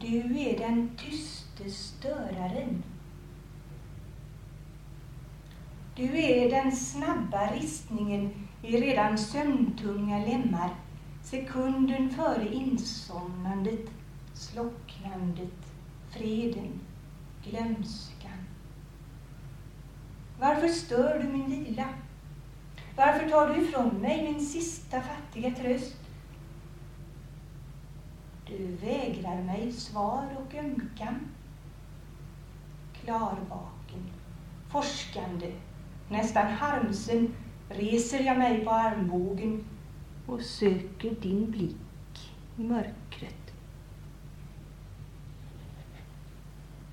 Du är den tyste störaren. Du är den snabba ristningen i redan sömntunga lemmar sekunden före insomnandet, slocknandet, freden, glömskan. Varför stör du min vila? Varför tar du ifrån mig min sista fattiga tröst? Du vägrar mig svar och ömkan. Klarvaken, forskande, nästan harmsen reser jag mig på armbågen och söker din blick i mörkret.